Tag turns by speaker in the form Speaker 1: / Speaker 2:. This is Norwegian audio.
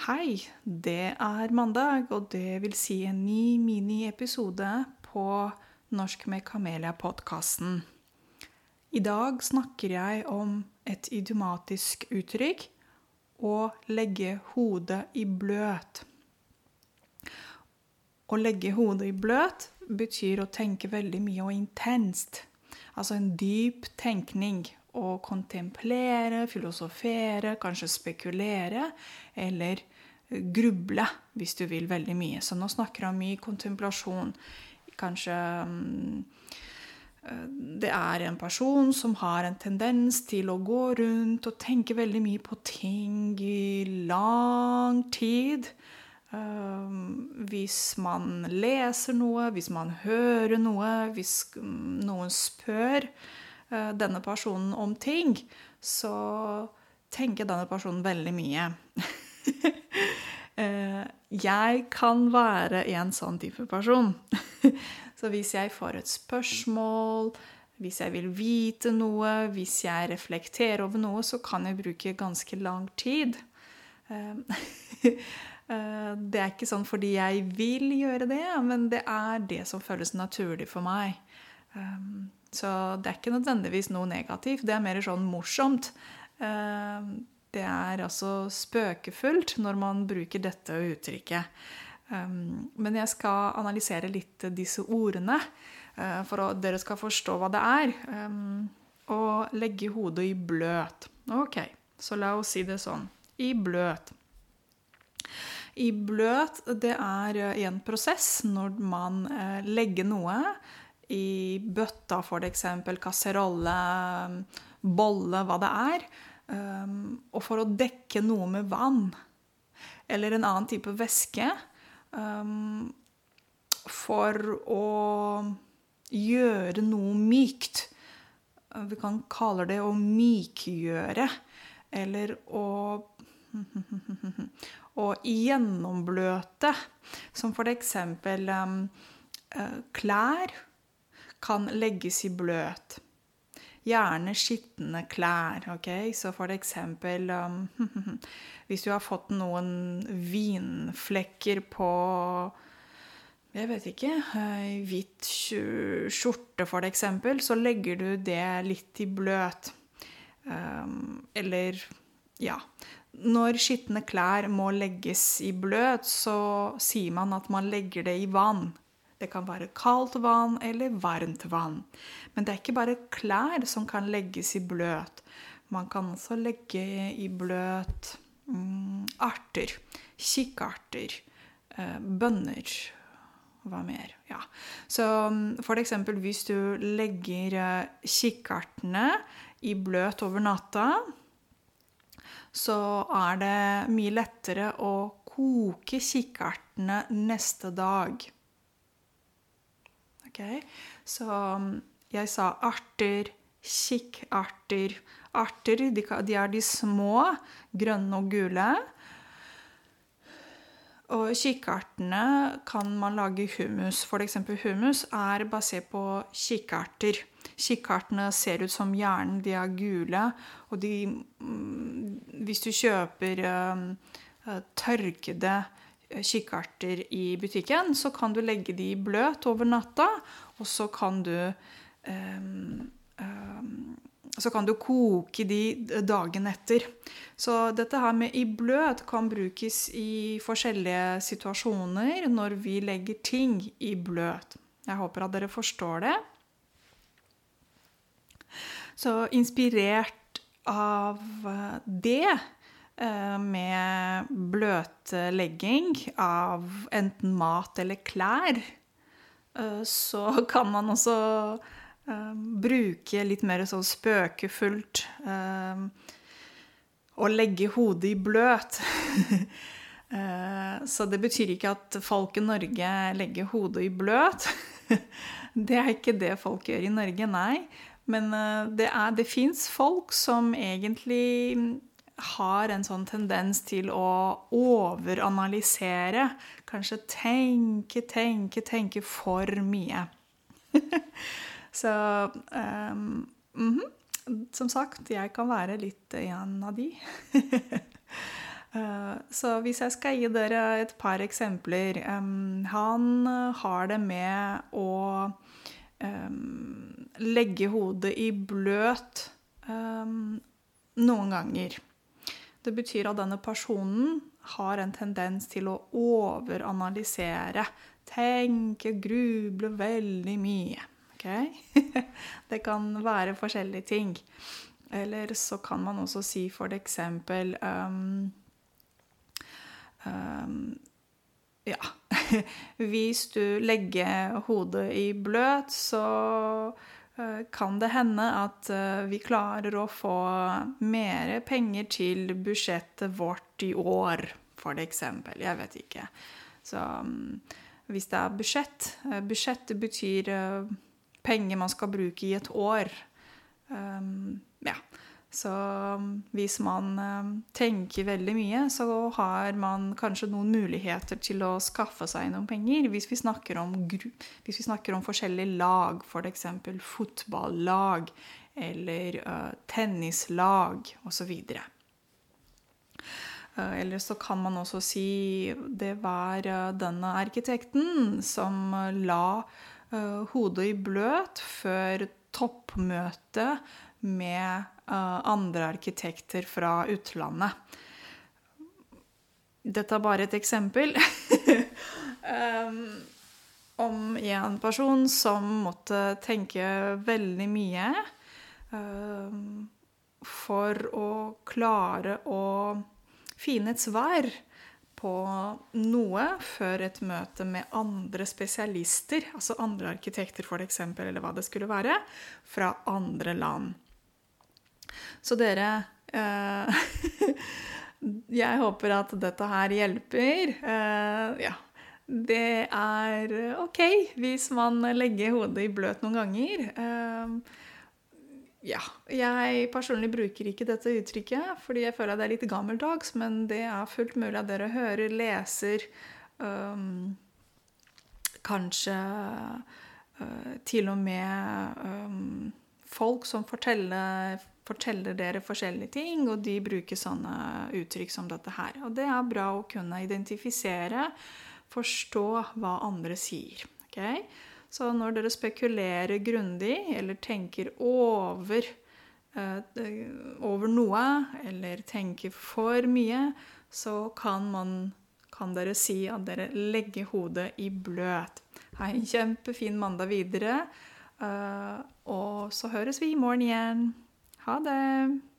Speaker 1: Hei, det er mandag, og det vil si en ny miniepisode på Norsk med Kamelia-podkasten. I dag snakker jeg om et idiomatisk uttrykk å legge hodet i bløt. Å legge hodet i bløt betyr å tenke veldig mye og intenst. Altså en dyp tenkning å kontemplere, filosofere, kanskje spekulere eller gruble, hvis du vil veldig mye. Så nå snakker jeg om mye kontemplasjon. Kanskje um, det er en person som har en tendens til å gå rundt og tenke veldig mye på ting i lang tid. Um, hvis man leser noe, hvis man hører noe, hvis noen spør denne personen om ting, så tenker denne personen veldig mye. Eh, jeg kan være en sånn type person. Så hvis jeg får et spørsmål, hvis jeg vil vite noe, hvis jeg reflekterer over noe, så kan jeg bruke ganske lang tid. Eh, det er ikke sånn fordi jeg vil gjøre det, men det er det som føles naturlig for meg. Så det er ikke nødvendigvis noe negativt. Det er mer sånn morsomt. Eh, det er altså spøkefullt når man bruker dette uttrykket. Eh, men jeg skal analysere litt disse ordene eh, for at dere skal forstå hva det er. Og legge hodet i bløt. Ok, så la oss si det sånn. I bløt. I bløt, det er en prosess når man legger noe i bøtta, f.eks. kasserolle, bolle, hva det er. Um, og for å dekke noe med vann eller en annen type væske um, for å gjøre noe mykt. Vi kan kalle det å mykgjøre. Eller å Å gjennombløte. Som for eksempel um, klær kan legges i bløt. Gjerne skitne klær. ok? Så for eksempel um, Hvis du har fått noen vinflekker på jeg vet ikke Hvitt skjorte, for eksempel, så legger du det litt i bløt. Um, eller ja. Når skitne klær må legges i bløt, så sier man at man legger det i vann. Det kan være kaldt vann eller varmt vann. Men det er ikke bare klær som kan legges i bløt. Man kan også legge i bløt mm, arter. Kikkarter. Eh, bønner. Hva mer? Ja. Så mm, for eksempel hvis du legger eh, kikkartene i bløt over natta, så er det mye lettere å koke kikkartene neste dag. Okay? Så um, jeg sa arter, kikkarter. Arter de, de er de små, grønne og gule. Og kikkartene kan man lage hummus. F.eks. hummus er basert på kikkarter. Kikkartene ser ut som hjernen, de er gule. Og de mm, Hvis du kjøper um, tørkede kikkerter i butikken, så kan du legge de bløt over natta, og så kan du um, um, så kan du koke de dagen etter. Så dette her med i bløt kan brukes i forskjellige situasjoner når vi legger ting i bløt. Jeg håper at dere forstår det. Så inspirert av det med bløtlegging av enten mat eller klær, eh, så kan man også eh, bruke litt mer sånn spøkefullt å legge hodet i bløt. Så det betyr ikke at folk i Norge legger hodet i bløt. Det er ikke det folk gjør i Norge, nei. Men det, er, det fins folk som egentlig har en sånn tendens til å overanalysere. Kanskje tenke, tenke, tenke for mye. Så um, mm -hmm. Som sagt, jeg kan være litt en av de. uh, så hvis jeg skal gi dere et par eksempler um, Han har det med å um, legge hodet i bløt noen ganger. Det betyr at denne personen har en tendens til å overanalysere. Tenke, gruble veldig mye. Okay? det kan være forskjellige ting. Eller så kan man også si for eksempel um, um, Ja. Hvis du legger hodet i bløt, så kan det hende at uh, vi klarer å få mer penger til budsjettet vårt i år, for eksempel. Jeg vet ikke. Så um, hvis det er budsjett Budsjett betyr penger man skal bruke i et år. Ja. Så um, hvis man um, tenker veldig mye, så har man kanskje noen muligheter til å skaffe seg noen penger. Hvis vi snakker om, vi snakker om forskjellige lag, f.eks. For fotballag eller uh, tennislag osv. Uh, eller så kan man også si det var denne arkitekten som la hodet i bløt før toppmøtet med uh, andre arkitekter fra utlandet. Dette er bare et eksempel um, om en person som måtte tenke veldig mye um, for å klare å finne et svar på noe før et møte med andre spesialister, altså andre arkitekter f.eks., eller hva det skulle være, fra andre land. Så dere eh, Jeg håper at dette her hjelper. Eh, ja. Det er OK hvis man legger hodet i bløt noen ganger. Eh, ja. Jeg personlig bruker ikke dette uttrykket fordi jeg føler at det er litt gammeldags, men det er fullt mulig at dere hører, leser um, Kanskje uh, til og med um, folk som forteller, forteller, dere forskjellige ting, og de bruker sånne uttrykk som dette her. Og det er bra å kunne identifisere, forstå hva andre sier. Okay? Så når dere spekulerer grundig eller tenker over, eh, over noe, eller tenker for mye, så kan, man, kan dere si at dere legger hodet i bløt. Ha en kjempefin mandag videre. Uh, og så høres vi i morgen igjen. Ha det!